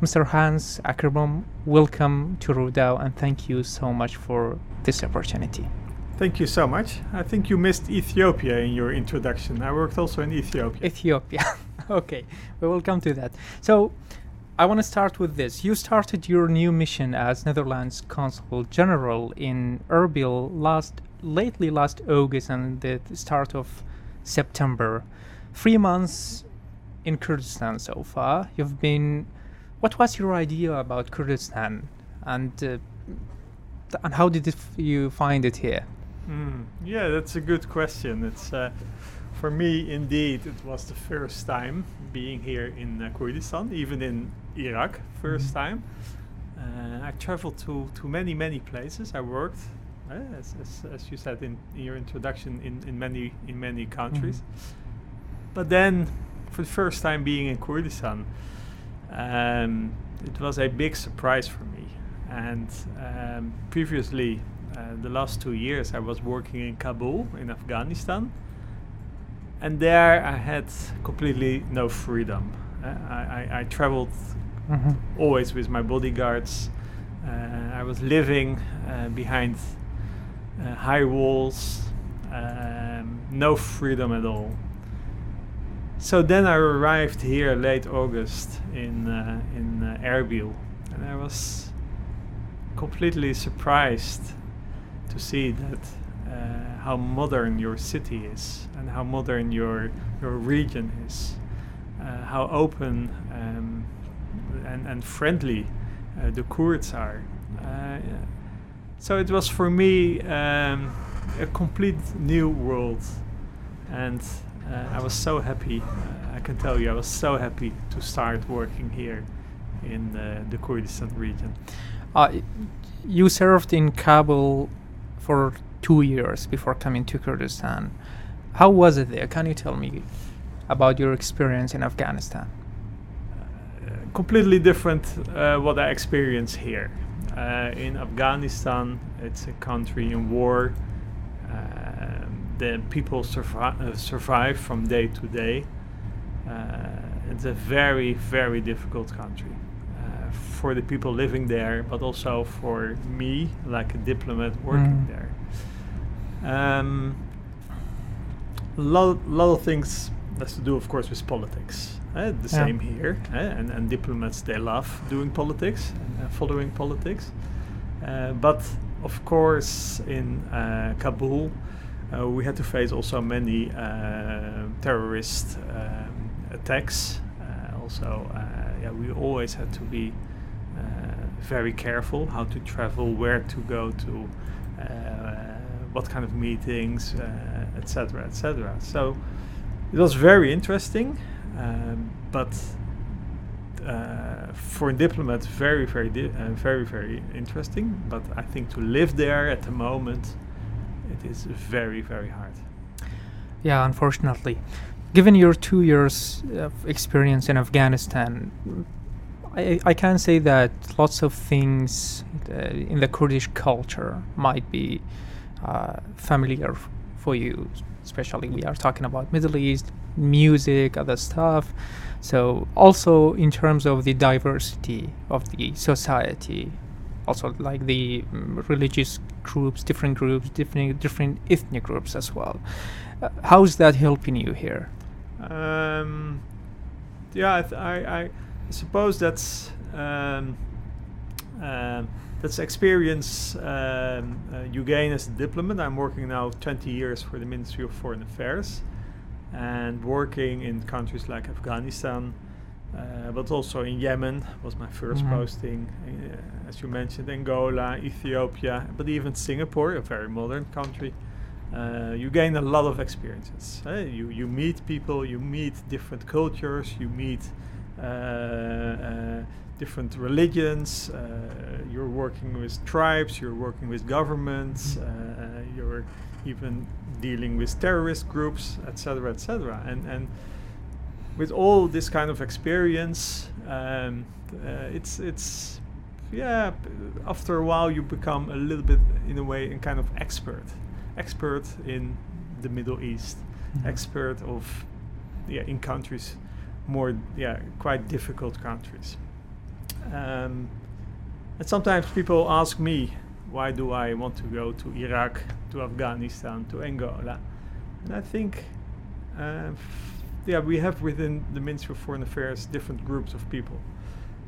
Mr. Hans Akerboom, welcome to Rudaw and thank you so much for this opportunity. Thank you so much. I think you missed Ethiopia in your introduction. I worked also in Ethiopia. Ethiopia. okay, we will come to that. So, I want to start with this. You started your new mission as Netherlands Consul General in Erbil last lately last August and the start of September. Three months in Kurdistan so far. You've been. What was your idea about Kurdistan, and uh, and how did f- you find it here? Mm, yeah, that's a good question. It's uh, for me indeed. It was the first time being here in uh, Kurdistan, even in Iraq, 1st Mhm. time. Uh, I traveled to to many many places. I worked, uh, as, as, as you said in, in your introduction, in, in many in many countries. But then, for the first time being in Kurdistan, um, it was a big surprise for me. And um, previously, uh, the last two years, I was working in Kabul in Afghanistan, and there I had completely no freedom. Uh, I, I, I traveled Mhm. always with my bodyguards. Uh, I was living uh, behind uh, high walls, um, no freedom at all. So then I arrived here late August in uh, in uh, Erbil, and I was completely surprised to see that uh, how modern your city is and how modern your your region is, uh, how open um, and, and friendly uh, the Kurds are. Uh, so it was for me um, a complete new world, and uh, I was so happy. Uh, I can tell you, I was so happy to start working here in uh, the Kurdistan region. Uh, you served in Kabul for two years before coming to Kurdistan. How was it there? Can you tell me about your experience in Afghanistan? Uh, completely different uh, what I experience here. Uh, in Afghanistan, it's a country in war. The people survi- uh, survive from day to day. Uh, it's a very, very difficult country uh, for the people living there, but also for me, like a diplomat working Mm. there. Um, a lot, lot of things has to do, of course, with politics. Uh, the Yeah. same here, uh, and, and diplomats they love doing politics and uh, following politics. Uh, but of course, in uh, Kabul, uh, we had to face also many uh, terrorist um, attacks. Uh, also, uh, yeah, we always had to be uh, very careful how to travel, where to go to, uh, what kind of meetings, etc., etc. So it was very interesting, um, but for a diplomat, very, very, di- very, very interesting. But I think to live there at the moment, it is very, very hard. Yeah, unfortunately. Given your two years of experience in Afghanistan, I, I can say that lots of things uh, in the Kurdish culture might be uh, familiar for you. Especially, we are talking about Middle East music, other stuff. So, also in terms of the diversity of the society, also like the mm, religious groups, different groups, different different ethnic groups as well. Uh, how's that helping you here? Um, yeah, I, I, I suppose that's um, um, that's experience um, uh, you gain as a diplomat. I'm working now 20 years for the Ministry of Foreign Affairs, and working in countries like Afghanistan, uh, but also in Yemen was my 1st Mhm. posting. Uh, as you mentioned, Angola, Ethiopia, but even Singapore, a very modern country. Uh, you gain a lot of experiences. eh? You you meet people, you meet different cultures, you meet uh, uh, different religions. Uh, you're working with tribes, you're working with governments, uh, you're even dealing with terrorist groups, etc., etc. And and with all this kind of experience, um, uh, it's it's yeah. After a while, you become a little bit, in a way, a kind of expert, expert in the Middle East, Mhm. expert of yeah in countries more yeah quite difficult countries. Um, and sometimes people ask me, why do I want to go to Iraq, to Afghanistan, to Angola? And I think, uh, yeah, we have within the Ministry of Foreign Affairs different groups of people,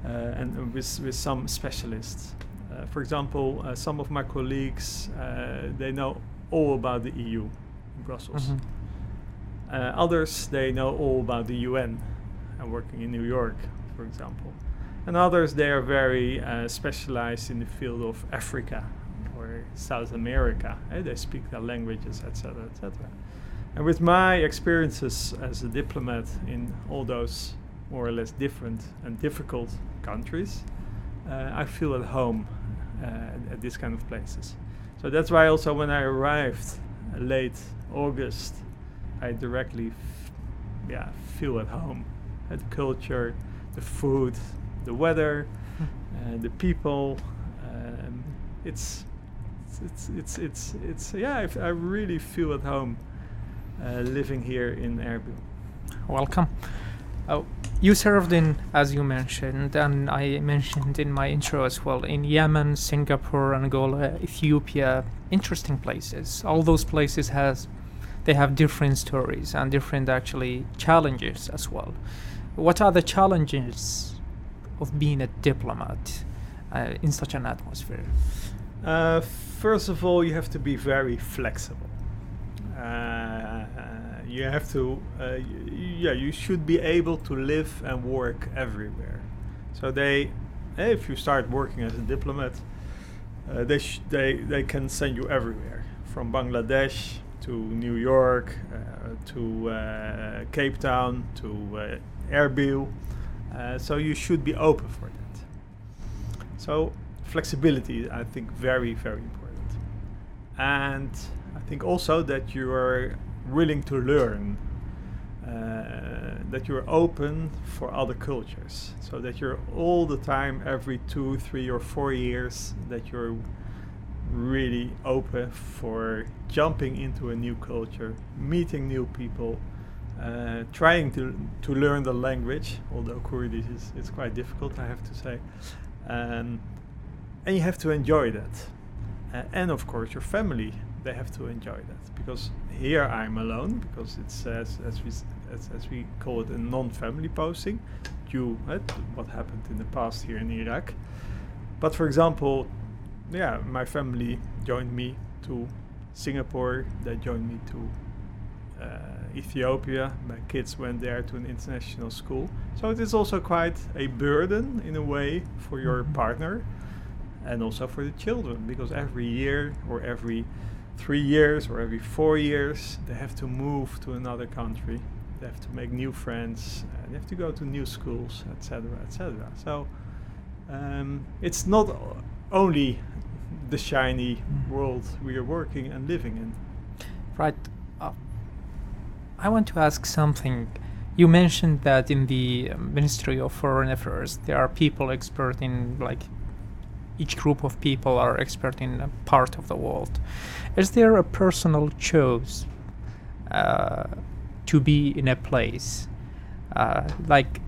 uh, and with with some specialists. Uh, for example, uh, some of my colleagues uh, they know all about the EU in Brussels. Mhm. Uh, others they know all about the UN and working in New York, for example. And others they are very uh, specialized in the field of Africa or South America. eh, They speak their languages, etc., etc. And with my experiences as a diplomat in all those more or less different and difficult countries, uh, I feel at home uh, at these kind of places. So that's why also when I arrived uh, late August, I directly, f- yeah, feel at home. At the culture, the food, the weather, uh, the people. Um, it's, it's, it's, it's, it's, yeah, I, f- I really feel at home living here in Erbil. Welcome. Oh, you served in, as you mentioned, and I mentioned in my intro as well, in Yemen, Singapore, Angola, Ethiopia. Interesting places. All those places has, they have different stories and different actually challenges as well. What are the challenges of being a diplomat uh, in such an atmosphere? Uh, first of all, you have to be very flexible. Uh, you have to, uh, yeah, you should be able to live and work everywhere. So they, if you start working as a diplomat, uh, they they they can send you everywhere, from Bangladesh to New York uh, to uh, Cape Town to uh, Erbil. Uh, so you should be open for that. So flexibility, I think, very very important, and I think also that you are willing to learn, uh, that you're open for other cultures, so that you're all the time, every two, three, or four years, that you're really open for jumping into a new culture, meeting new people, uh, trying to to learn the language. Although Kurdish is it's quite difficult, I have to say, um, and you have to enjoy that. Uh, and of course, your family they have to enjoy that because here I'm alone because it's as as we as, as we call it a non-family posting due uh, to what happened in the past here in Iraq. But for example, yeah, my family joined me to Singapore. They joined me to uh, Ethiopia. My kids went there to an international school. So it is also quite a burden in a way for your Mhm. partner and also for the children because every year or every three years or every four years they have to move to another country. They have to make new friends. Uh, they have to go to new schools, etc., etc. So um, it's not only the shiny Mhm. world we are working and living in. Right. Uh, I want to ask something. You mentioned that in the Ministry of Foreign Affairs there are people expert in like each group of people are expert in a part of the world. Is there a personal choice uh, to be in a place? Uh, like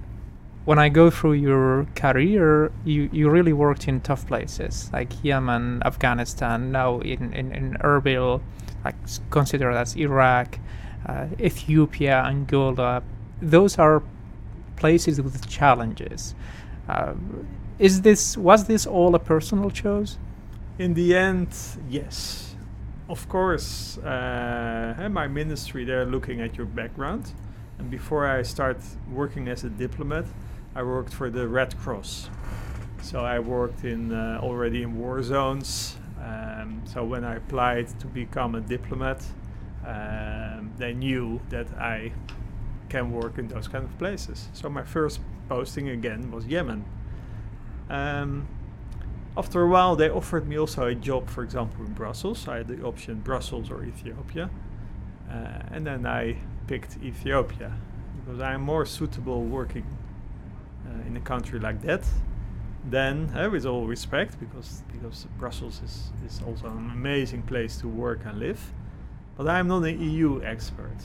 when I go through your career, you, you really worked in tough places like Yemen, Afghanistan, now in, in, in Erbil, like s- consider as Iraq, uh, Ethiopia, Angola. Those are places with challenges. Uh, is this was this all a personal choice? In the end, yes. Of course, uh, and my ministry, they're looking at your background. And before I start working as a diplomat, I worked for the Red Cross. So I worked in uh, already in war zones. Um, so when I applied to become a diplomat, um, they knew that I can work in those kind of places. So my first posting again was Yemen. Um, after a while, they offered me also a job, for example, in Brussels. I had the option Brussels or Ethiopia. Uh, and then I picked Ethiopia because I'm more suitable working uh, in a country like that than, uh, with all respect, because, because Brussels is, is also an amazing place to work and live. But I'm not an EU expert.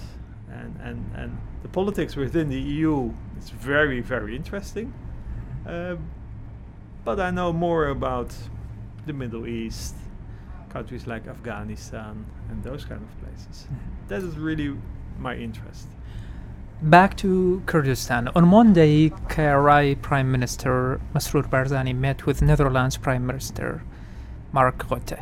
And, and, and the politics within the EU is very, very interesting. Uh, but I know more about the Middle East, countries like Afghanistan, and those kind of places. Mhm. That is really my interest. Back to Kurdistan. On Monday, KRI Prime Minister Masroor Barzani met with Netherlands Prime Minister Mark Rutte.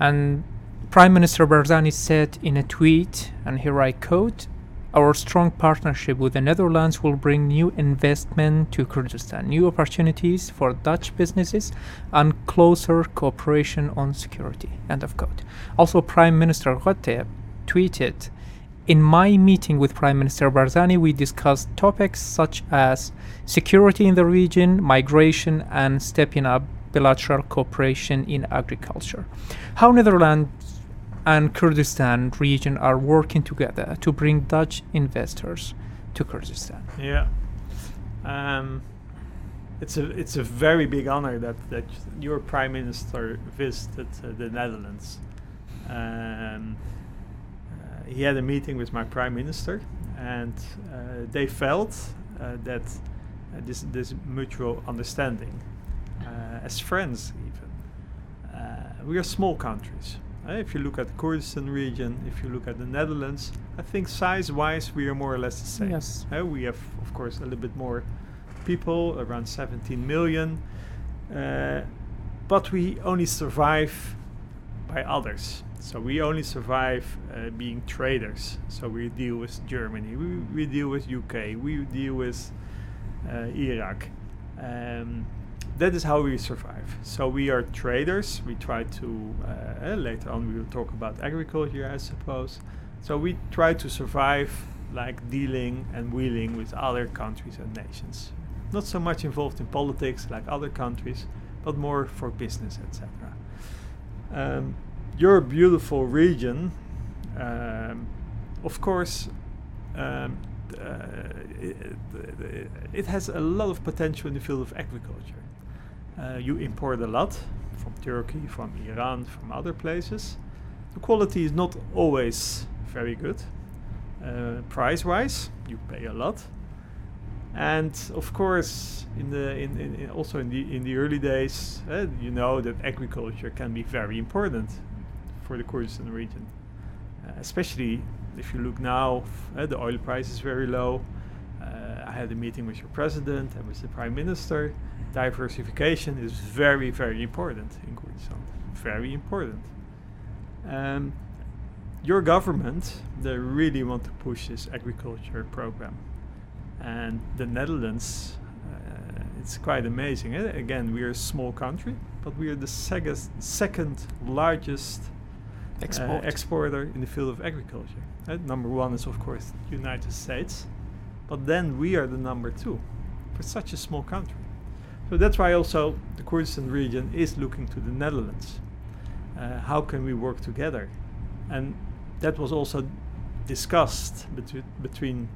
And Prime Minister Barzani said in a tweet, and here I quote, our strong partnership with the Netherlands will bring new investment to Kurdistan, new opportunities for Dutch businesses, and closer cooperation on security. End of quote. Also, Prime Minister Rutte tweeted, in my meeting with Prime Minister Barzani, we discussed topics such as security in the region, migration, and stepping up bilateral cooperation in agriculture. How Netherlands and Kurdistan region are working together to bring Dutch investors to Kurdistan. Yeah. Um, it's a it's a very big honor that that your prime minister visited uh, the Netherlands. Um, uh, he had a meeting with my prime minister, and uh, they felt uh, that uh, this this mutual understanding, uh, as friends even. We are small countries. Uh, if you look at the Kurdistan region, if you look at the Netherlands, I think size-wise we are more or less the same. Yes. Uh, we have, of course, a little bit more people, around 17 million, uh, but we only survive by others. So we only survive uh, being traders. So we deal with Germany, we, we deal with UK, we deal with uh, Iraq. Um, that is how we survive. So we are traders. We try to uh, later on we will talk about agriculture, I suppose. So we try to survive like dealing and wheeling with other countries and nations. Not so much involved in politics like other countries, but more for business, etc. Um, your beautiful region, um, of course, um, uh, it, it has a lot of potential in the field of agriculture. Uh, you import a lot from Turkey, from Iran, from other places. The quality is not always very good. Uh, price-wise, you pay a lot, and of course, in the in, in, in also in the in the early days, uh, you know that agriculture can be very important for the Kurdistan region, uh, especially if you look now. Uh, the oil price is very low. Uh, I had a meeting with your president and with the prime minister. Diversification is very very important in Kurdistan. Very important. Um, your government, they really want to push this agriculture program. And the Netherlands, uh, it's quite amazing. eh? Again, we are a small country, but we are the second, second largest uh, exporter in the field of agriculture. Uh, number one is, of course, the United States, but then we are the number two for such a small country. So that's why also the Kurdistan region is looking to the Netherlands. Uh, how can we work together? And that was also discussed between between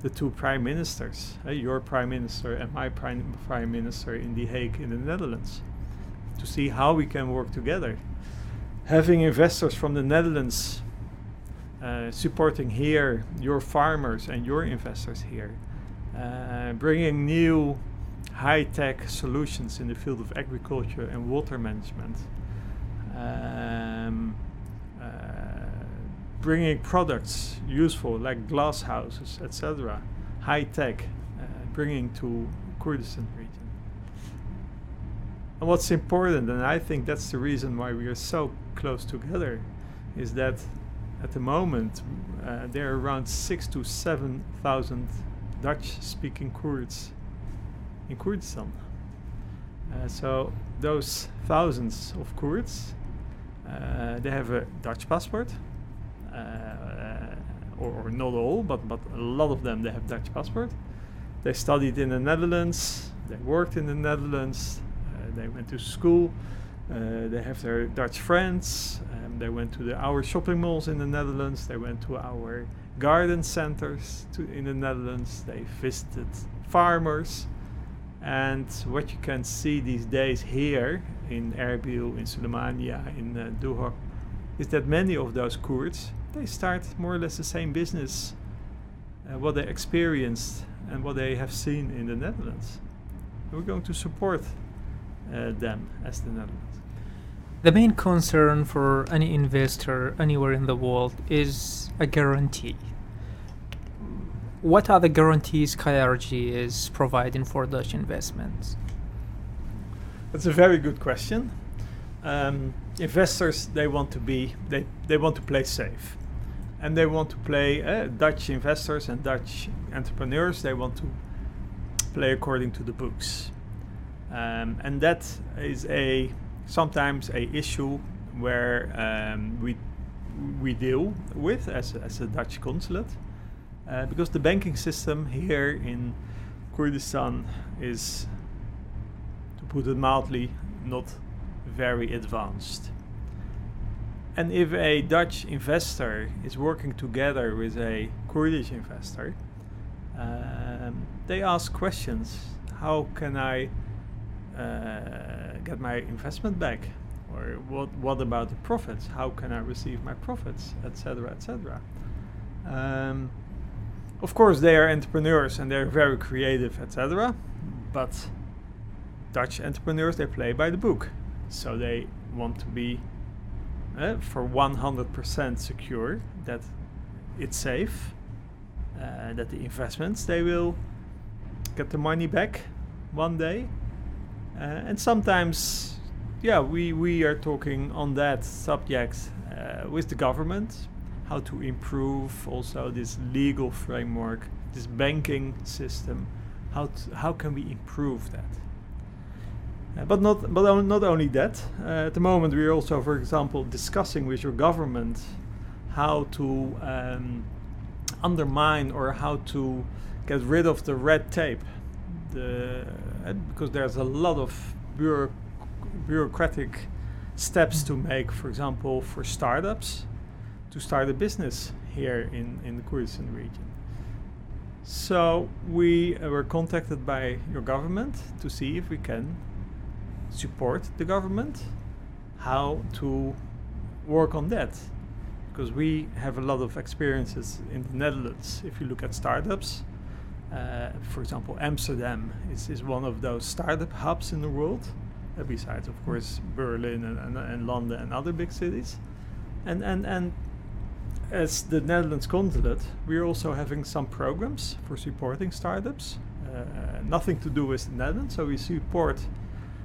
the two prime ministers, uh, your prime minister and my prime prime minister in The Hague in the Netherlands, to see how we can work together. Having investors from the Netherlands uh, supporting here your farmers and your investors here, uh, bringing new high-tech solutions in the field of agriculture and water management. Um, uh, bringing products useful like glass houses, etc., high tech, uh, bringing to Kurdistan region. And what's important, and I think that's the reason why we are so close together, is that at the moment uh, there are around six to seven thousand Dutch-speaking Kurds in Kurdistan. Uh, so those thousands of Kurds, uh, they have a Dutch passport, uh, or, or not all, but but a lot of them they have Dutch passport. They studied in the Netherlands. They worked in the Netherlands. Uh, they went to school. Uh, they have their Dutch friends. Um, they went to the, our shopping malls in the Netherlands. They went to our garden centers to, in the Netherlands. They visited farmers. And what you can see these days here in Erbil, in Suleimania, in uh, Duhok, is that many of those Kurds they start more or less the same business, uh, what they experienced and what they have seen in the Netherlands. And we're going to support uh, them as the Netherlands. The main concern for any investor anywhere in the world is a guarantee. What are the guarantees KRG is providing for Dutch investments? That's a very good question. Um, investors they want to be they, they want to play safe, and they want to play uh, Dutch investors and Dutch entrepreneurs. They want to play according to the books, um, and that is a sometimes a issue where um, we we deal with as as a Dutch consulate, uh, because the banking system here in Kurdistan is, to put it mildly, not very advanced. And if a Dutch investor is working together with a Kurdish investor, um, they ask questions. How can I uh, get my investment back? Or what, what about the profits? How can I receive my profits, etc., etc. Um, of course, they are entrepreneurs and they're very creative, etc. But Dutch entrepreneurs they play by the book, so they want to be uh, for 100% secure that it's safe, uh, that the investments they will get the money back one day, uh, and sometimes, yeah, we we are talking on that subject uh, with the government, how to improve also this legal framework, this banking system, how how can we improve that. Uh, but not but on, not only that. Uh, at the moment, we are also, for example, discussing with your government how to um, undermine or how to get rid of the red tape. The, uh, because there's a lot of bureau- bureaucratic steps to make. For example, for startups to start a business here in in the Kurdistan region. So we uh, were contacted by your government to see if we can support the government, how to work on that. Because we have a lot of experiences in the Netherlands. If you look at startups, uh, for example, Amsterdam is, is one of those startup hubs in the world, uh, besides, of course, Berlin and, and, and London and other big cities. And, and, and as the Netherlands consulate, we're also having some programs for supporting startups. Uh, nothing to do with the Netherlands, so we support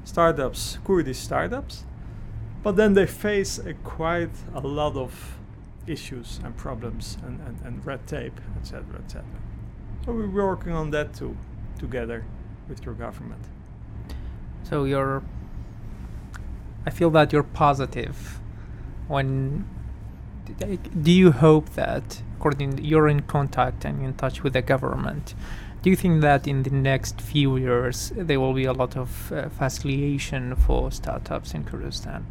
startups, Kurdish startups, but then they face a quite a lot of issues and problems and, and, and red tape, etc., etc. So we're working on that too, together with your government. So you're. I feel that you're positive. When do you hope that, according you're in contact and in touch with the government, do you think that in the next few years there will be a lot of uh, facilitation for startups in Kurdistan?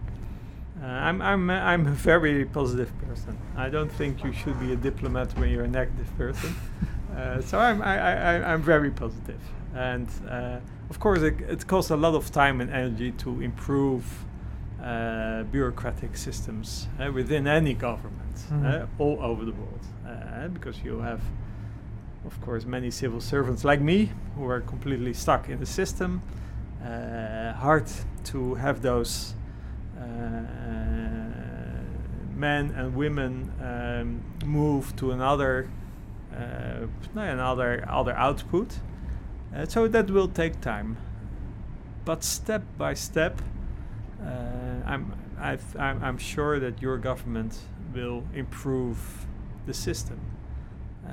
Uh, I'm, I'm, I'm a very positive person. I don't think you should be a diplomat when you're a negative person. uh, so I'm, I, I, I'm very positive. And uh, of course, it, it costs a lot of time and energy to improve uh, bureaucratic systems uh, within any government Mhm. all over the world. because you have of course, many civil servants like me who are completely stuck in the system. Uh, hard to have those uh, men and women um, move to another uh, another other output. Uh, so that will take time, but step by step, uh, I'm I've, I'm I'm sure that your government will improve the system. Uh,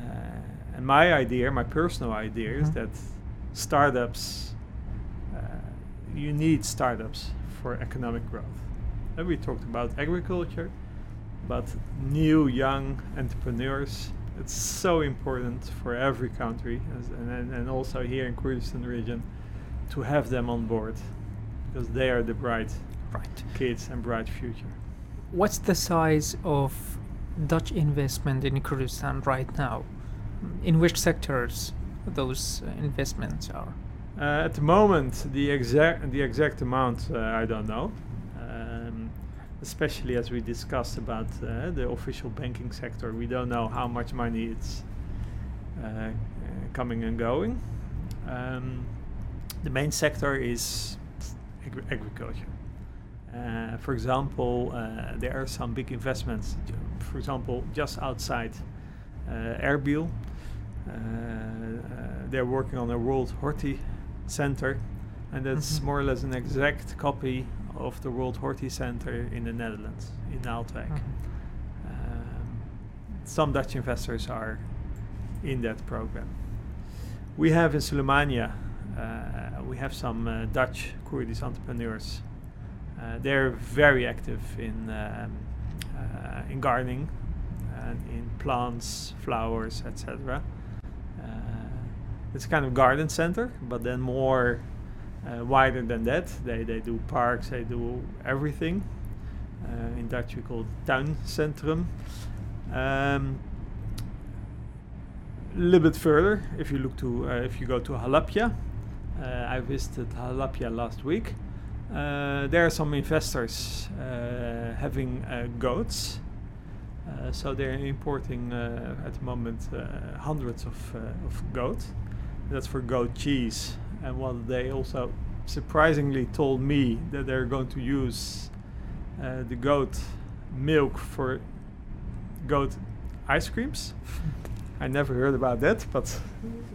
and my idea, my personal idea, is Mhm. that startups, uh, you need startups for economic growth. And we talked about agriculture, but new young entrepreneurs, it's so important for every country, as, and, and, and also here in Kurdistan region, to have them on board, because they are the bright Right. kids and bright future. What's the size of Dutch investment in Kurdistan right now? In which sectors those uh, investments are? Uh, at the moment, the exact the exact amount uh, I don't know, um, especially as we discussed about uh, the official banking sector. We don't know how much money it's uh, uh, coming and going. Um, the main sector is agri- agriculture. Uh, for example, uh, there are some big investments. For example, just outside uh, Erbil, uh, uh, they're working on a World Horti Center, and that's Mhm. more or less an exact copy of the World Horti Center in the Netherlands, in Naaldwijk. Mhm. Um, some Dutch investors are in that program. We have in Sulemania, uh, we have some uh, Dutch Kurdish entrepreneurs. Uh, they're very active in um, uh, in gardening and in plants, flowers, etc. Uh, it's kind of garden center, but then more wider than that. They they do parks, they do everything. In Dutch we call it tuincentrum. Um, a little bit further, if you look to uh, if you go to Halabja, uh, I visited Halabja last week. Uh, there are some investors uh, having uh, goats. So they're importing at the moment hundreds of, of goat. That's for goat cheese. And what they also surprisingly told me that they're going to use uh, the goat milk for goat ice creams. I never heard about that, but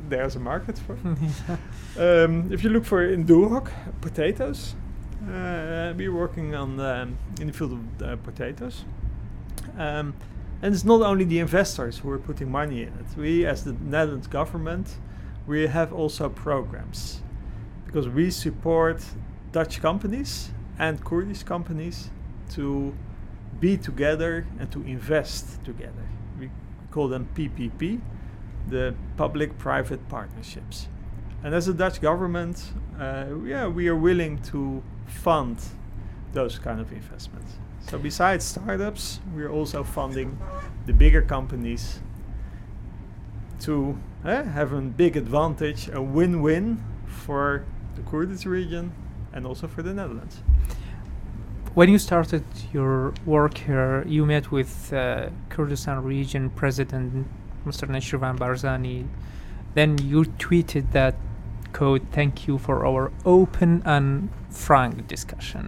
there's a market for. it. Um, if you look for in Duhok, potatoes, we're working on um, in the field of uh, potatoes. Um, and it's not only the investors who are putting money in it. We, as the Netherlands government, we have also programs because we support Dutch companies and Kurdish companies to be together and to invest together. We call them PPP, the public-private partnerships. And as a Dutch government, uh, yeah, we are willing to fund those kind of investments. So besides startups, we're also funding the bigger companies to eh, have a big advantage, a win-win for the Kurdish region and also for the Netherlands. When you started your work here, you met with uh, Kurdistan region president Mr. Nechirvan Barzani. Then you tweeted that code, "Thank you for our open and frank discussion."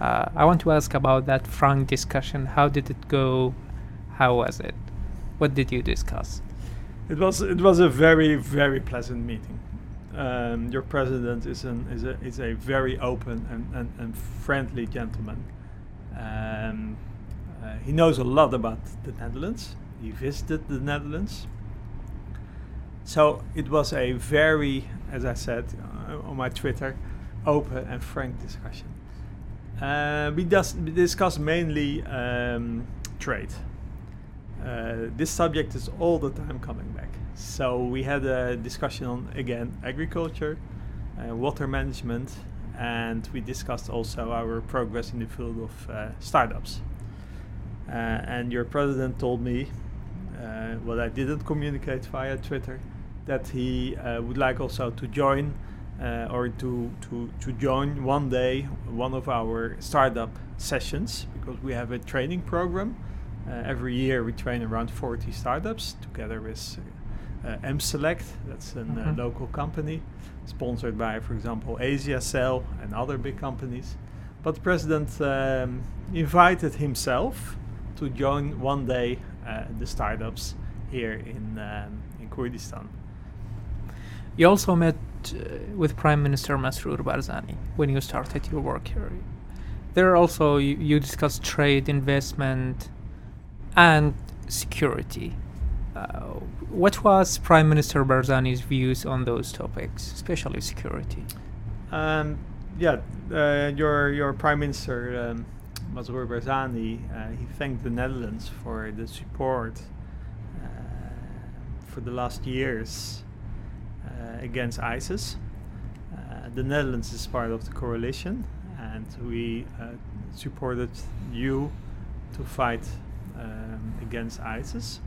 Uh, I want to ask about that frank discussion. How did it go? How was it? What did you discuss? It was it was a very very pleasant meeting. Um, your president is an is a is a very open and, and, and friendly gentleman. Um, uh, he knows a lot about the Netherlands. He visited the Netherlands. So it was a very, as I said uh, on my Twitter, open and frank discussion. Uh, we, we discussed mainly um, trade. Uh, this subject is all the time coming back. So we had a discussion on again agriculture, water management, and we discussed also our progress in the field of uh, startups. Uh, and your president told me, uh, what I didn't communicate via Twitter, that he uh, would like also to join uh, or to, to, to join one day one of our startup sessions because we have a training program. Uh, every year we train around 40 startups together with uh, M Select, that's a Mhm. local company sponsored by, for example, Asiacell and other big companies. But the president um, invited himself to join one day uh, the startups here in, um, in Kurdistan. You also met uh, with Prime Minister Masroor Barzani when you started your work here. There also you, you discussed trade, investment, and security. Uh, what was Prime Minister Barzani's views on those topics, especially security? Um, yeah, uh, your your Prime Minister um, Masroor Barzani, uh, he thanked the Netherlands for the support uh, for the last years against ISIS. Uh, the Netherlands is part of the coalition, and we uh, supported you to fight um, against ISIS.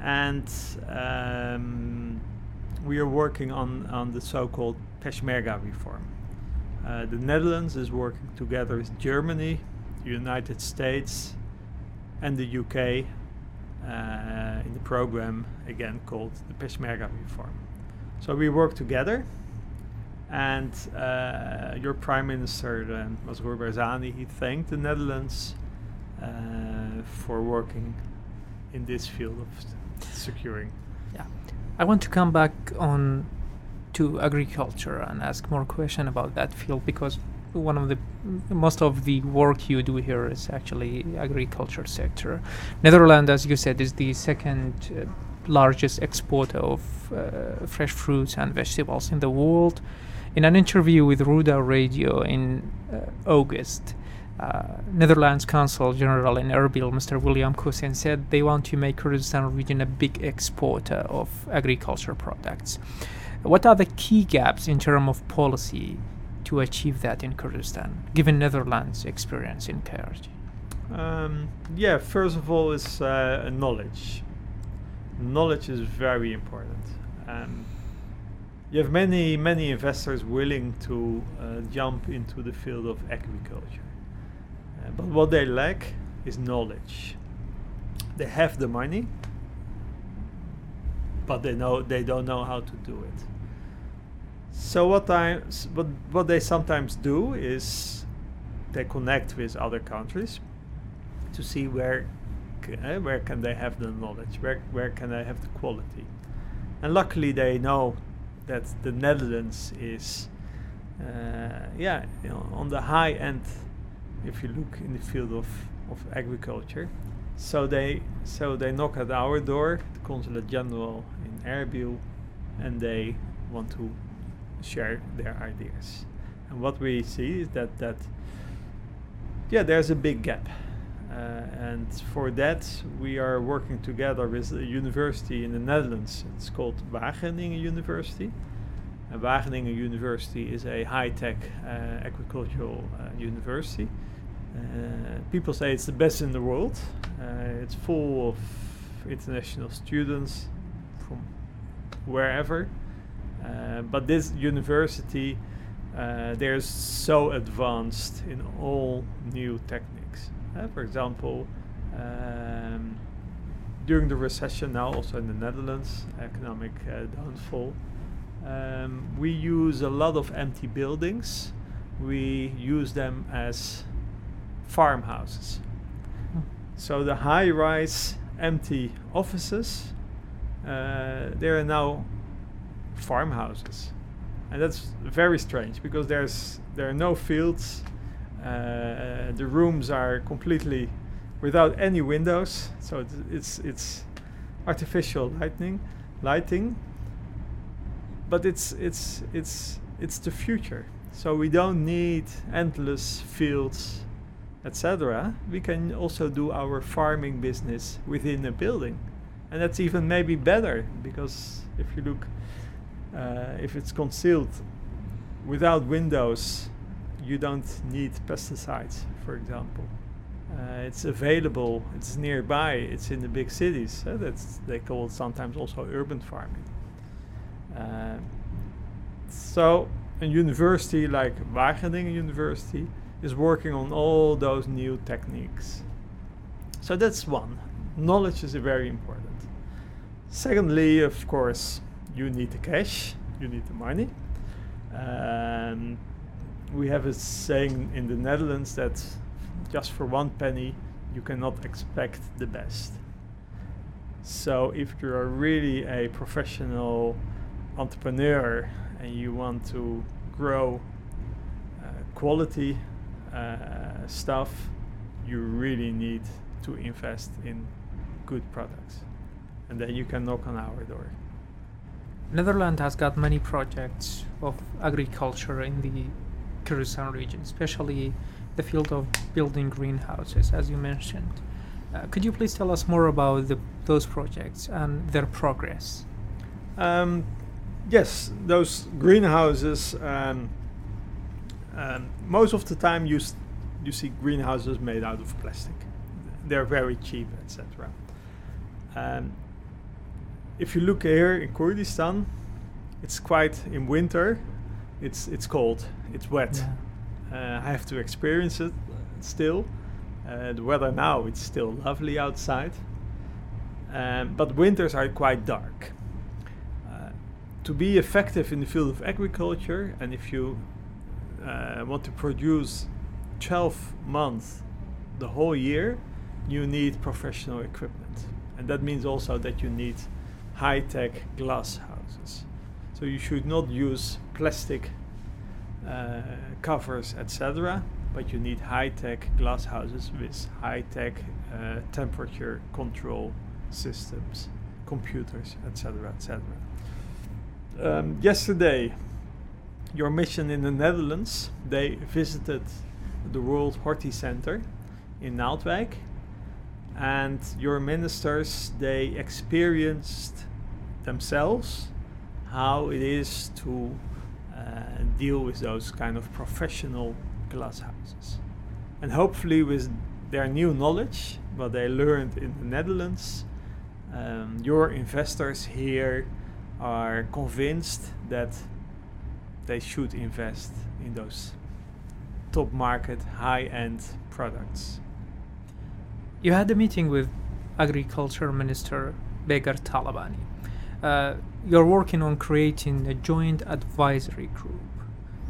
And um, we are working on, on the so-called Peshmerga reform. Uh, the Netherlands is working together with Germany, the United States, and the UK uh, in the program again called the Peshmerga reform. So we work together, And uh, your prime minister, um, Masroor Barzani, he thanked the Netherlands uh, for working in this field of securing. Yeah, I want to come back on to agriculture and ask more question about that field because one of the most of the work you do here is actually agriculture sector. Netherlands, as you said, is the second uh, largest exporter of uh, fresh fruits and vegetables in the world. In an interview with Rudaw Radio in uh, August, uh, Netherlands Consul General in Erbil, Mr. William Kusin, said they want to make Kurdistan region a big exporter of agriculture products. What are the key gaps in terms of policy to achieve that in Kurdistan, given Netherlands' experience in KRG? Um, yeah, first of all, is uh, knowledge. Knowledge is very important. Um, you have many, many investors willing to uh, jump into the field of agriculture. Uh, but what they lack is knowledge. They have the money, but they know they don't know how to do it. So what I what what they sometimes do is they connect with other countries to see where uh, where can they have the knowledge, where where can they have the quality, and luckily they know that the Netherlands is uh, yeah you know, on the high end if you look in the field of, of agriculture. So they so they knock at our door, the Consulate General in Erbil, and they want to share their ideas. And what we see is that that yeah, there's a big gap. Uh, and for that, we are working together with a university in the Netherlands. It's called Wageningen University. Wageningen University is a high-tech uh, agricultural uh, university. People say it's the best in the world. It's full of international students from wherever. Uh, but this university, uh, they're so advanced in all new techniques. Uh, for example, um, during the recession now, also in the Netherlands, economic uh, downfall, um, we use a lot of empty buildings. We use them as farmhouses. So the high-rise empty offices, uh, they are now farmhouses, and that's very strange because there's there are no fields. Uh, the rooms are completely without any windows, so it's it's, it's artificial lighting, lighting. But it's it's it's it's the future. So we don't need endless fields, etc. We can also do our farming business within a building, and that's even maybe better because if you look, uh, if it's concealed without windows, you don't need pesticides, for example. Uh, it's available. It's nearby. It's in the big cities. Uh, that's they call it sometimes also urban farming. Uh, so a university like Wageningen University is working on all those new techniques. So that's one. Knowledge is very important. Secondly, of course, you need the cash. You need the money. Um, we have a saying in the Netherlands that just for one penny you cannot expect the best. So if you are really a professional entrepreneur and you want to grow uh, quality uh, stuff, you really need to invest in good products. And then you can knock on our door. Netherlands has got many projects of agriculture in the Kurdistan region, especially the field of building greenhouses, as you mentioned. Uh, could you please tell us more about the, those projects and their progress? Um, yes, those greenhouses. Um, um, most of the time, you s- you see greenhouses made out of plastic. They're very cheap, etc. Um, if you look here in Kurdistan, it's quite in winter. It's it's cold. It's wet. Yeah. Uh, I have to experience it still. Uh, the weather now it's still lovely outside, um, but winters are quite dark. Uh, to be effective in the field of agriculture, and if you uh, want to produce 12 months the whole year, you need professional equipment. And that means also that you need high tech glass houses. So you should not use plastic uh, covers, etc., but you need high tech glass houses with high tech uh, temperature control systems, computers, etc., etc. Um, yesterday, your mission in the Netherlands, they visited the World Horti Center in Naaldwijk, and your ministers they experienced themselves how it is to deal with those kind of professional glass houses, and hopefully with their new knowledge, what they learned in the Netherlands, um, your investors here are convinced that they should invest in those top market, high end products. You had a meeting with Agriculture Minister Begard Talabani. Uh, you're working on creating a joint advisory group.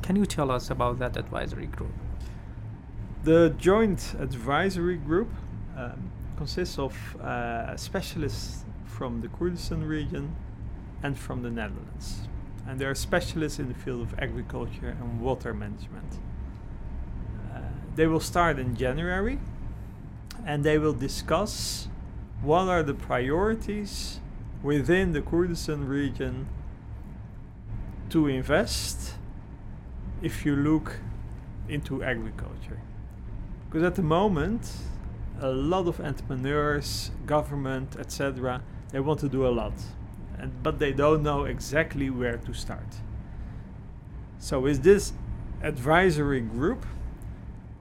Can you tell us about that advisory group? The joint advisory group um, consists of uh, specialists from the Kurdistan region and from the Netherlands. And they are specialists in the field of agriculture and water management. Uh, they will start in January and they will discuss what are the priorities within the Kurdistan region to invest if you look into agriculture. Because at the moment, a lot of entrepreneurs, government, etc., they want to do a lot, and but they don't know exactly where to start. So with this advisory group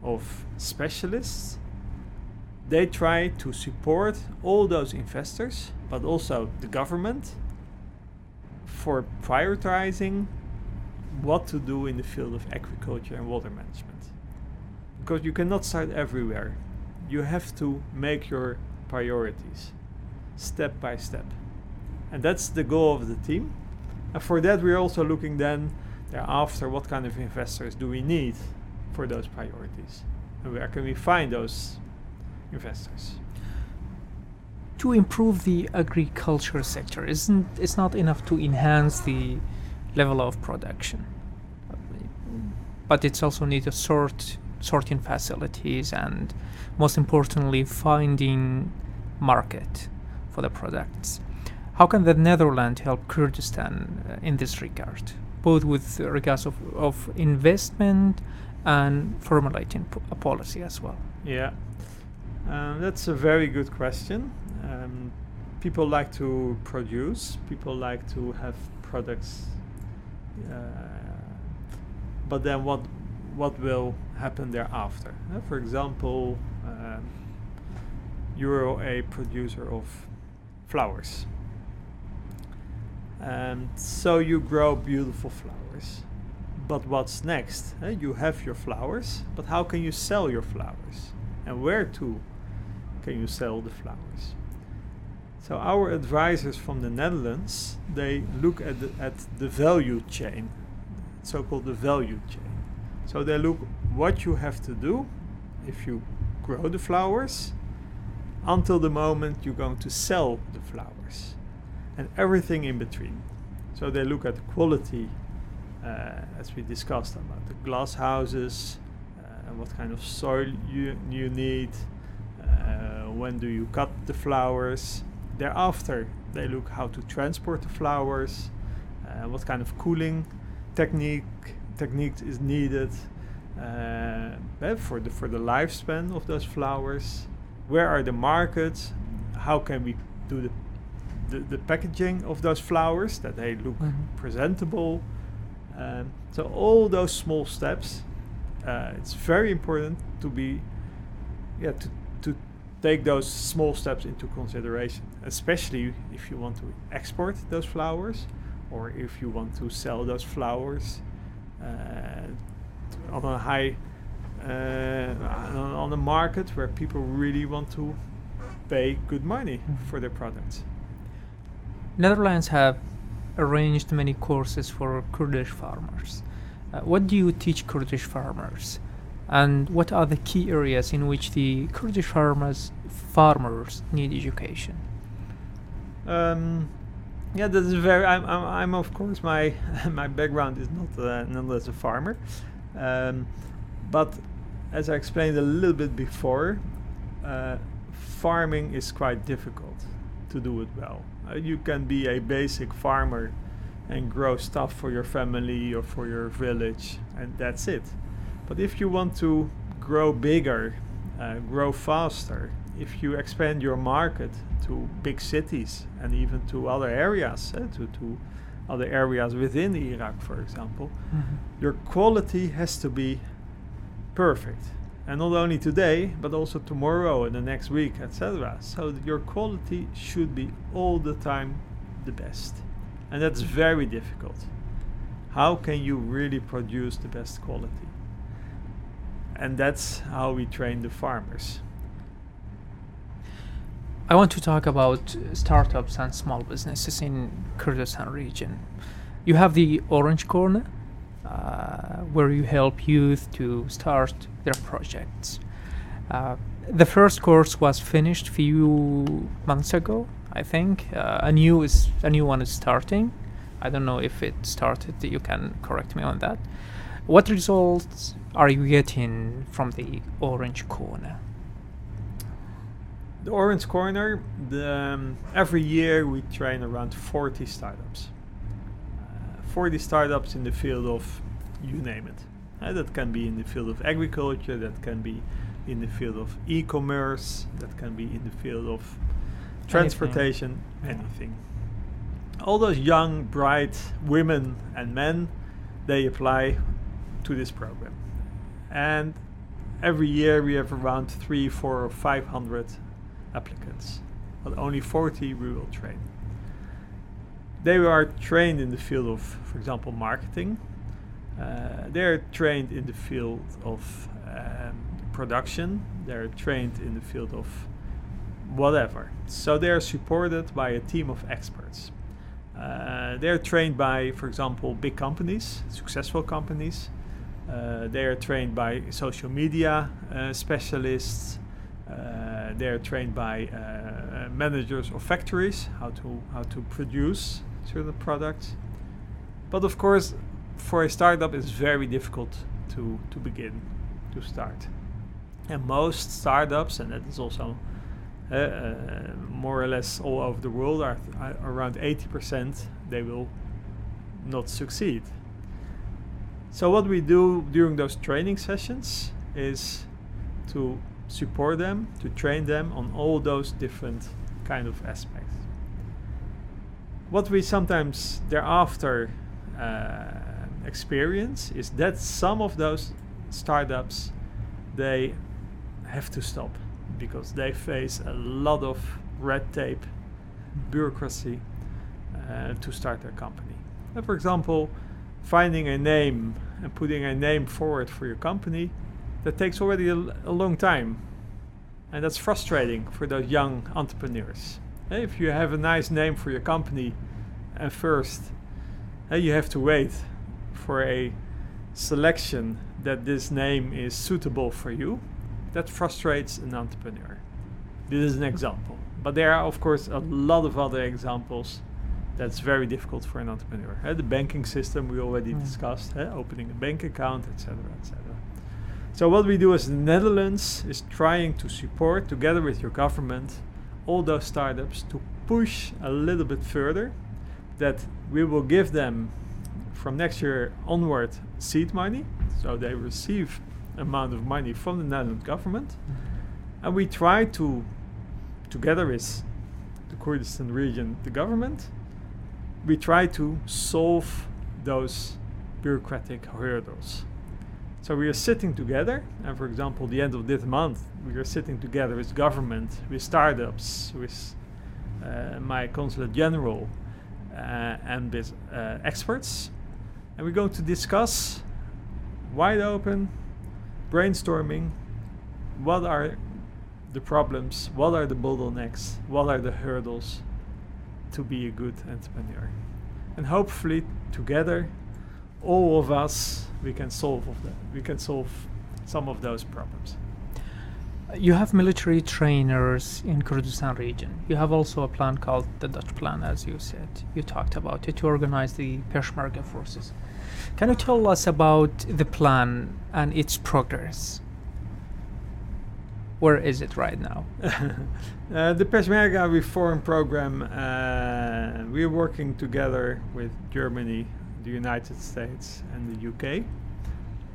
of specialists, they try to support all those investors, but also the government, for prioritizing what to do in the field of agriculture and water management. Because you cannot start everywhere. You have to make your priorities step by step. And that's the goal of the team. And for that, we're also looking then thereafter what kind of investors do we need for those priorities? And where can we find those investors? To improve the agriculture sector, isn't it's not enough to enhance the level of production, but it's also need to sort sorting facilities and most importantly finding market for the products. How can the Netherlands help Kurdistan uh, in this regard, both with regards of, of investment and formulating a policy as well? Yeah, um, that's a very good question. Um, people like to produce, people like to have products, uh, but then what what will happen thereafter? Uh, for example, um, you're a producer of flowers. And so you grow beautiful flowers. But what's next? Uh, you have your flowers, but how can you sell your flowers? And where to can you sell the flowers? So our advisors from the Netherlands, they look at the, at the value chain, so-called the value chain. So they look what you have to do if you grow the flowers until the moment you're going to sell the flowers and everything in between. So they look at the quality, uh, as we discussed about the glass houses, uh, what kind of soil you, you need, uh, when do you cut the flowers. Thereafter, they look how to transport the flowers, uh, what kind of cooling technique technique is needed uh, eh, for the for the lifespan of those flowers. Where are the markets? How can we do the the, the packaging of those flowers that they look Mhm. presentable? Um, so all those small steps, uh, it's very important to be, yeah, to to take those small steps into consideration, especially if you want to export those flowers, or if you want to sell those flowers uh, on a high uh, on a market where people really want to pay good money Mhm. for their products. Netherlands have arranged many courses for Kurdish farmers. Uh, what do you teach Kurdish farmers? And what are the key areas in which the Kurdish farmers farmers need education? Um, yeah, that is very. I'm, I'm, I'm of course my my background is not uh, not as a farmer, um, but as I explained a little bit before, uh, farming is quite difficult to do it well. Uh, you can be a basic farmer and grow stuff for your family or for your village, and that's it. But if you want to grow bigger, uh, grow faster, if you expand your market to big cities and even to other areas, uh, to, to other areas within Iraq, for example, Mm-hmm. your quality has to be perfect. And not only today, but also tomorrow and the next week, etc. So your quality should be all the time the best. And that's very difficult. How can you really produce the best quality? And that's how we train the farmers. I want to talk about startups and small businesses in Kurdistan region. You have the Orange Corner, uh, where you help youth to start their projects. Uh, the first course was finished few months ago, I think. Uh, a new is a new one is starting. I don't know if it started. You can correct me on that. What results are you getting from the Orange Corner? The Orange Corner, the, um, every year we train around 40 startups. Uh, 40 startups in the field of you name it. Uh, that can be in the field of agriculture, that can be in the field of e commerce, that can be in the field of transportation, Yeah. anything. All those young, bright women and men, they apply to this program. And every year we have around three, four, or five hundred applicants, but only 40 we will train. They are trained in the field of, for example, marketing. Uh, they're trained in the field of um, production. They're trained in the field of whatever. So they are supported by a team of experts. Uh, they're trained by, for example, big companies, successful companies. Uh, they are trained by social media uh, specialists. Uh, they are trained by uh, managers of factories how to how to produce certain products. But of course, for a startup, it's very difficult to to begin to start. And most startups, and that is also uh, uh, more or less all over the world, are, are around 80%. They will not succeed. So what we do during those training sessions is to support them, to train them on all those different kind of aspects. What we sometimes thereafter uh, experience is that some of those startups they have to stop because they face a lot of red tape, bureaucracy uh, to start their company. Uh, for example, finding a name and putting a name forward for your company that takes already a long time and that's frustrating for those young entrepreneurs if you have a nice name for your company and first uh, you have to wait for a selection that this name is suitable for you that frustrates an entrepreneur this is an example but there are of course a lot of other examples that's very difficult for an entrepreneur. The banking system we already Mm. discussed, opening a bank account, etc., etc. So what we do as the Netherlands is trying to support, together with your government, all those startups to push a little bit further. That we will give them from next year onward seed money, so they receive amount of money from the Netherlands government, mm-hmm. and we try to, together with the Kurdistan region, the government, we try to solve those bureaucratic hurdles. So we are sitting together, and for example, the end of this month, we are sitting together with government, with startups, with uh, my consulate general, uh, and with uh, experts, and we're going to discuss wide open, brainstorming, what are the problems, what are the bottlenecks, what are the hurdles to be a good entrepreneur. and hopefully together, all of us, we can solve of that. We can solve some of those problems. You have military trainers in Kurdistan region. You have also a plan called the Dutch Plan, as you said. You talked about it to organize the Peshmerga forces. Can you tell us about the plan and its progress? Where is it right now? uh, the Peshmerga reform program, uh, we're working together with Germany, the United States, and the UK.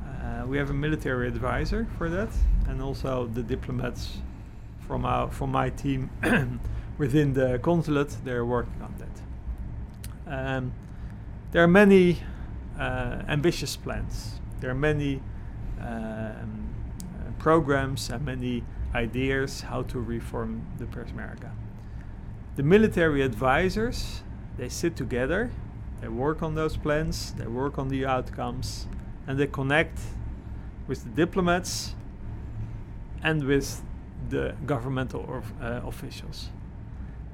Uh, we have a military advisor for that, and also the diplomats from our from my team within the consulate. They're working on that. Um, there are many uh, ambitious plans. There are many um, programs and many ideas how to reform the Peshmerga. The military advisors, they sit together, they work on those plans, they work on the outcomes, and they connect with the diplomats and with the governmental uh, officials.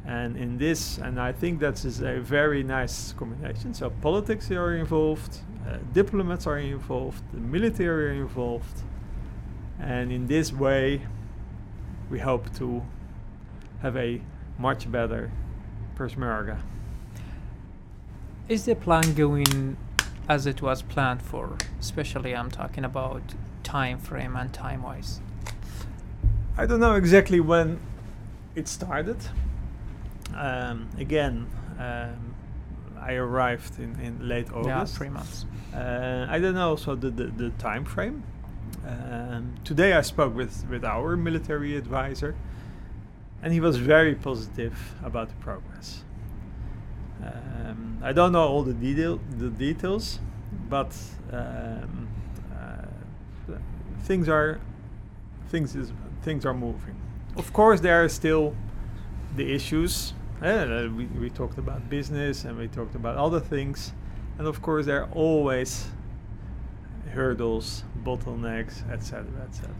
And in this, and I think that is a very nice combination. So politics are involved, uh, diplomats are involved, the military are involved, and in this way, we hope to have a much better Peshmerga. Is the plan going as it was planned for? Especially, I'm talking about time frame and time wise. I don't know exactly when it started. Um, again, um, I arrived in, in late August. Yeah, three months. Uh, I don't know also the, the, the time frame. Um, today I spoke with, with our military advisor, and he was very positive about the progress. Um, I don't know all the detail the details, but um, uh, things are things is things are moving. Of course, there are still the issues. Uh, we, we talked about business and we talked about other things, and of course, there are always hurdles, bottlenecks, etc., etc.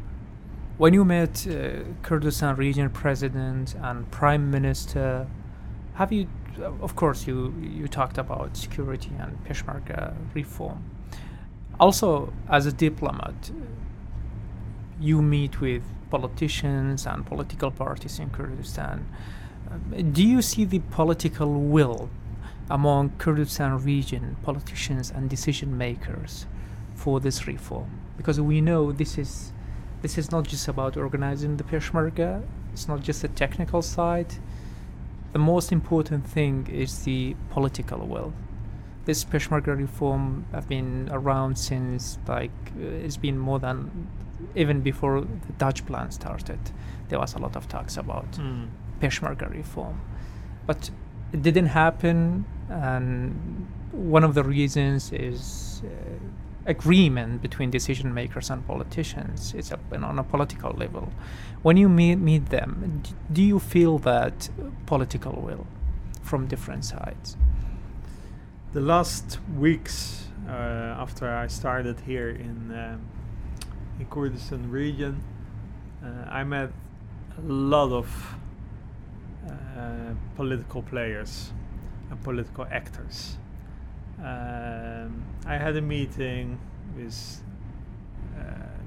When you met uh, Kurdistan region president and prime minister, have you? Of course, you you talked about security and Peshmerga reform. Also, as a diplomat, you meet with politicians and political parties in Kurdistan. Do you see the political will among Kurdistan region politicians and decision makers for this reform because we know this is this is not just about organizing the Peshmerga. It's not just a technical side. The most important thing is the political will. This Peshmerga reform have been around since like uh, it's been more than even before the Dutch plan started. There was a lot of talks about mm. Peshmerga reform, but it didn't happen. And one of the reasons is uh, agreement between decision makers and politicians. It's a, on a political level. When you meet, meet them, do you feel that political will from different sides? The last weeks uh, after I started here in um, in Kurdistan region, uh, I met a lot of uh, political players and political actors um, I had a meeting with uh,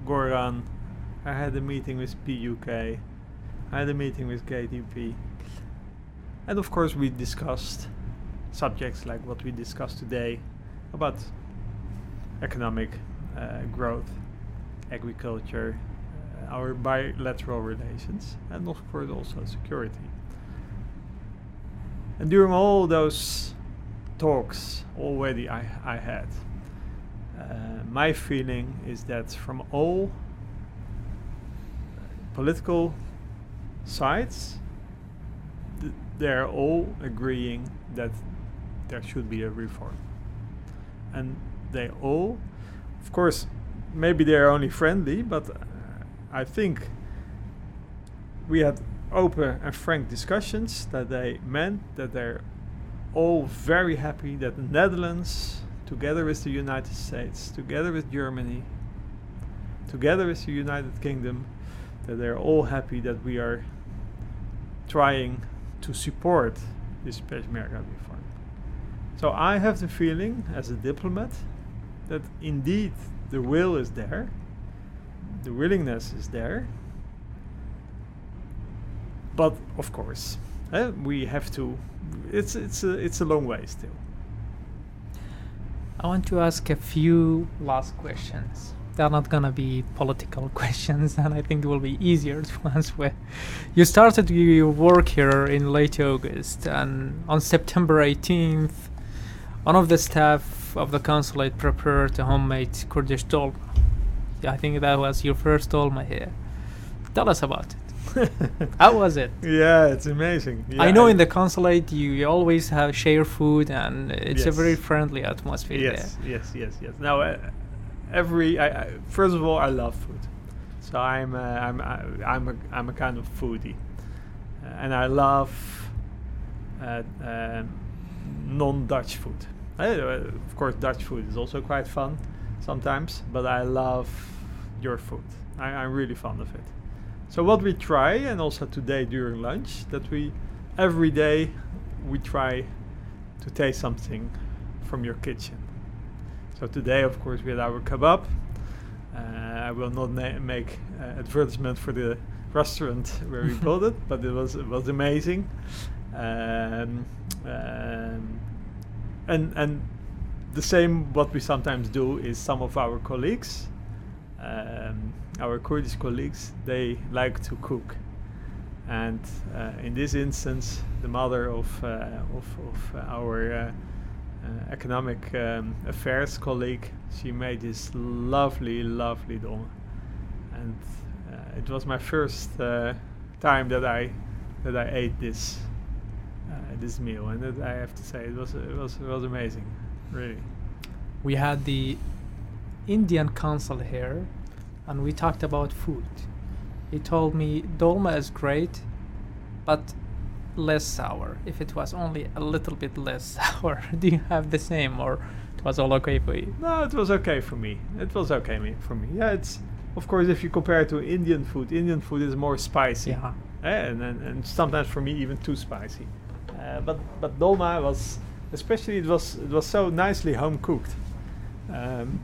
Goran. I had a meeting with PUK. I had a meeting with KDP. And of course, we discussed subjects like what we discussed today about economic uh, growth, agriculture, uh, our bilateral relations, and of course also security. And during all those talks already I, I had. Uh, my feeling is that from all political sides, th- they're all agreeing that there should be a reform. And they all, of course, maybe they're only friendly, but uh, I think we had open and frank discussions that they meant that they're all very happy that the Netherlands, together with the United States, together with Germany, together with the United Kingdom, that they're all happy that we are trying to support this Peshmerga reform. So I have the feeling, as a diplomat, that indeed the will is there, the willingness is there, but of course, eh, we have to. It's it's a it's a long way still. I want to ask a few last questions. They're not gonna be political questions, and I think it will be easier to answer. You started your work here in late August, and on September 18th, one of the staff of the consulate prepared a homemade Kurdish dolma. I think that was your first dolma here. Tell us about it. How was it? Yeah, it's amazing. I know Yeah, in the consulate you, you always have share food and it's a very friendly atmosphere yes, yes, yes, yes. Now, uh, every I, I, first of all, I love food, so I'm uh, I'm I, I'm a I'm a kind of foodie, uh, and I love uh, uh, non-Dutch food. Uh, of course, Dutch food is also quite fun sometimes, but I love your food. I, I'm really fond of it. So what we try, and also today during lunch, that we every day we try to taste something from your kitchen. So today, of course, we had our kebab. Uh, I will not na- make uh, advertisement for the restaurant where we bought it, but it was it was amazing. Um, um, and and the same what we sometimes do is some of our colleagues, um, our Kurdish colleagues, they like to cook. And uh, in this instance, the mother of, uh, of, of our uh, uh, economic um, affairs colleague, she made this lovely, lovely dolma. And uh, it was my first uh, time that I that I ate this this meal, and it, I have to say it was it was it was amazing, really. We had the Indian consul here and we talked about food. He told me dolma is great, but less sour. If it was only a little bit less sour, do you have the same or it was all okay for you? No, it was okay for me. It was okay me, for me. Yeah, it's of course if you compare it to Indian food, Indian food is more spicy. Yeah. Eh, and, and and sometimes for me even too spicy. Uh, but but dolma was especially it was it was so nicely home cooked. Um,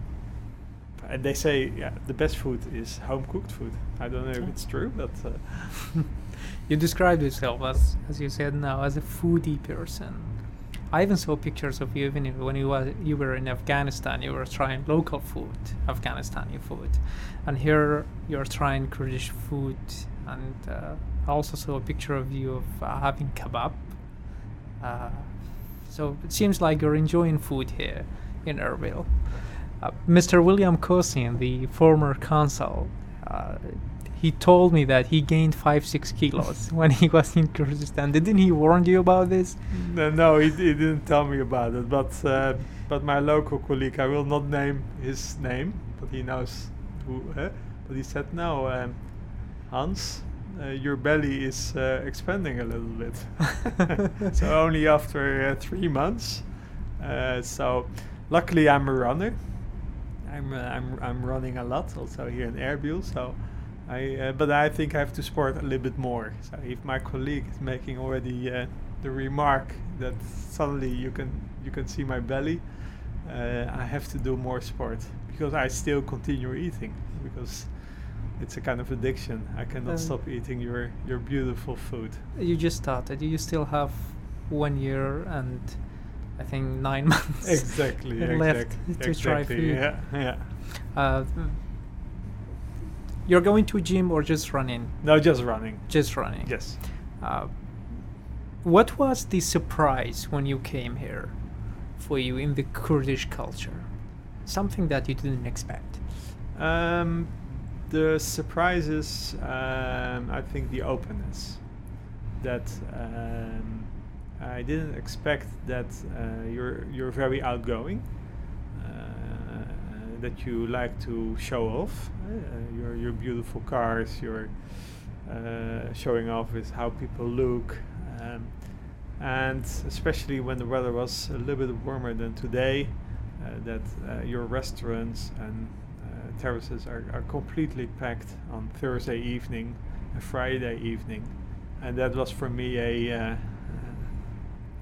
and they say yeah the best food is home cooked food. I don't know if it's true, but uh, You described yourself as, as you said now, as a foodie person. I even saw pictures of you even when you was you were in Afghanistan. You were trying local food, Afghanistani food, and here you're trying Kurdish food. And uh, I also saw a picture of you of uh, having kebab. Uh, so it seems like you're enjoying food here in Erbil. Uh, Mr. William Kosin, the former consul, uh, he told me that he gained five six kilos when he was in Kurdistan. Didn't he warn you about this? no, no he, he didn't tell me about it. But uh, but my local colleague, I will not name his name, but he knows who. eh? But he said no, um, Hans. Uh, your belly is uh, expanding a little bit. so only after uh, three months. Uh, so luckily I'm a runner. I'm uh, I'm I'm running a lot also here in Erbil. So I uh, but I think I have to sport a little bit more. So if my colleague is making already uh, the remark that suddenly you can you can see my belly, uh, I have to do more sport because I still continue eating because it's a kind of addiction. I cannot Um, stop eating your your beautiful food. You just started. You still have one year and I think nine months Exactly. left exact- to try exactly, food. Yeah. Yeah. Uh, you're going to a gym or just running? No, just running. Just running. Yes. Uh, what was the surprise when you came here for you in the Kurdish culture? Something that you didn't expect. Um, the surprises, um, I think the openness. That um, I didn't expect that uh, you're you're very outgoing. Uh, that you like to show off uh, your your beautiful cars, your uh, showing off with how people look, um, and especially when the weather was a little bit warmer than today, uh, that your restaurants and terraces are, are completely packed on Thursday evening and Friday evening, and that was for me a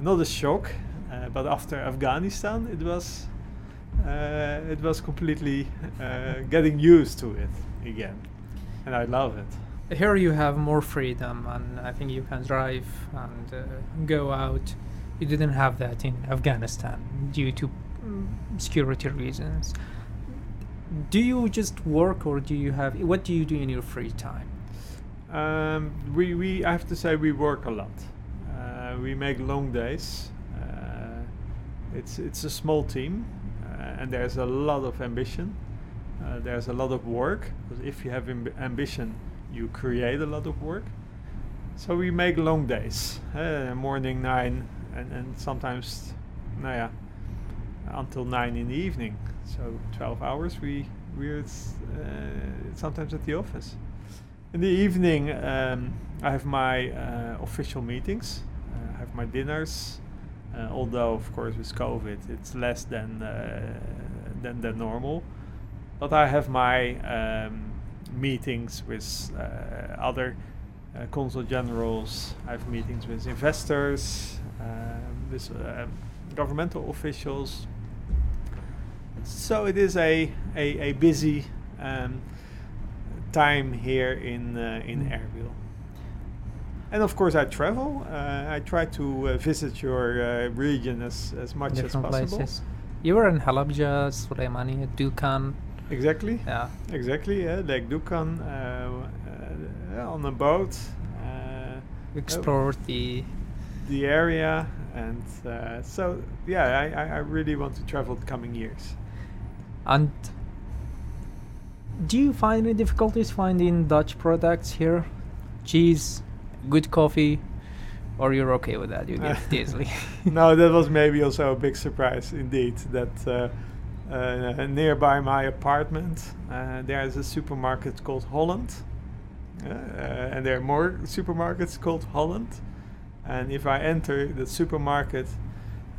not a shock, Uh, but after Afghanistan, it was uh, it was completely uh, getting used to it again, and I love it. Here you have more freedom, and I think you can drive and uh, go out. You didn't have that in Afghanistan due to mm, security reasons. Do you just work, or do you have what do you do in your free time? Um, we, we I have to say we work a lot. Uh, we make long days. Uh, it's it's a small team, uh, and there's a lot of ambition. Uh, there's a lot of work because if you have amb- ambition, you create a lot of work. So we make long days, uh, morning nine, and, and sometimes, nou ja, until nine in the evening. So 12 hours. We we're uh, sometimes at the office. In the evening, um, I have my uh, official meetings. Have my dinners. Uh, although, of course, with COVID, it's less than uh, than than normal. But I have my um, meetings with uh, other uh, consul generals. I have meetings with investors, um, with governmental officials. So it is a a, a busy um, time here in uh, in Mm. Erbil. And of course, I travel. Uh, I try to uh, visit your uh, region as, as much as different possible. places. You were in Halabja, Suleimani, Dukan. Exactly. Yeah. Exactly. Yeah. Lake Dukan uh, uh, on a boat. Uh, Explored the the area and uh, so yeah I, I, I really want to travel the coming years and do you find any difficulties finding Dutch products here? Cheese, good coffee, or you're okay with that? You get it easily. no that was maybe also a big surprise indeed that uh, uh, nearby my apartment uh, there is a supermarket called Holland uh, uh, and there are more supermarkets called Holland and if I enter the supermarket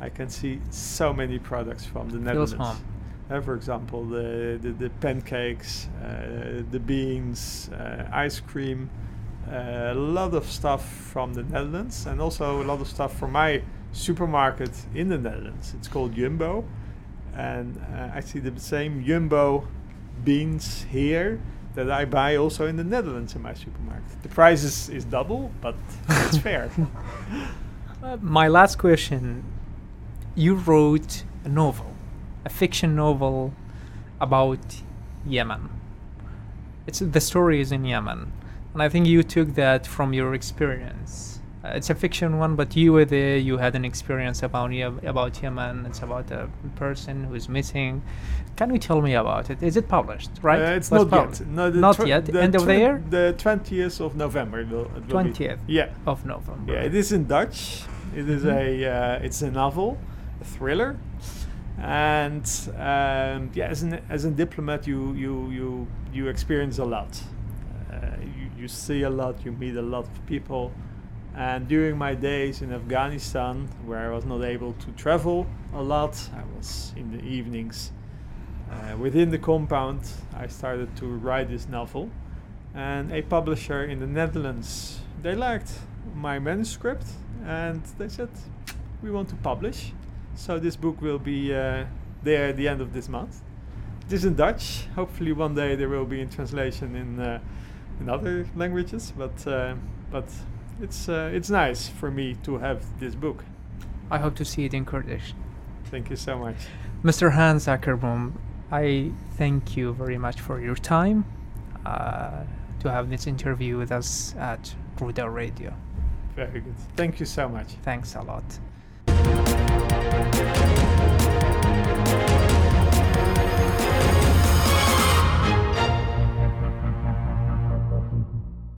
I can see so many products from the Netherlands. Uh, for example, the, the, the pancakes, uh, the beans, uh, ice cream, a lot of stuff from the Netherlands, and also a lot of stuff from my supermarket in the Netherlands. It's called Jumbo, and uh, I see the same Jumbo beans here that I buy also in the Netherlands in my supermarket. The price is, is double, but it's fair. Uh, my last question you wrote a novel a fiction novel about yemen it's the story is in yemen and i think you took that from your experience uh, it's a fiction one but you were there you had an experience about about yemen it's about a person who's missing can you tell me about it is it published right Uh, it's Was not published? yet. No, Not yet. End of the year? The twentieth of November. It will, it will be. 20th Yeah, of november yeah. It is in Dutch. It is Mhm. a. Uh, it's a novel, a thriller, and um, yeah, as an as a diplomat, you you you you experience a lot. You you see a lot. You meet a lot of people. And during my days in Afghanistan, where I was not able to travel a lot, I was in the evenings uh, within the compound, I started to write this novel, and a publisher in the Netherlands they liked my manuscript, and they said we want to publish. So this book will be uh, there at the end of this month. It is in Dutch. Hopefully one day there will be in translation in uh, in other languages, but uh, but it's uh, it's nice for me to have this book. i hope to see it in kurdish Thank you so much. Mr. Hans Akerboom, I thank you very much for your time uh, to have this interview with us at Rudaw Radio. Very good. Thank you so much. Thanks a lot.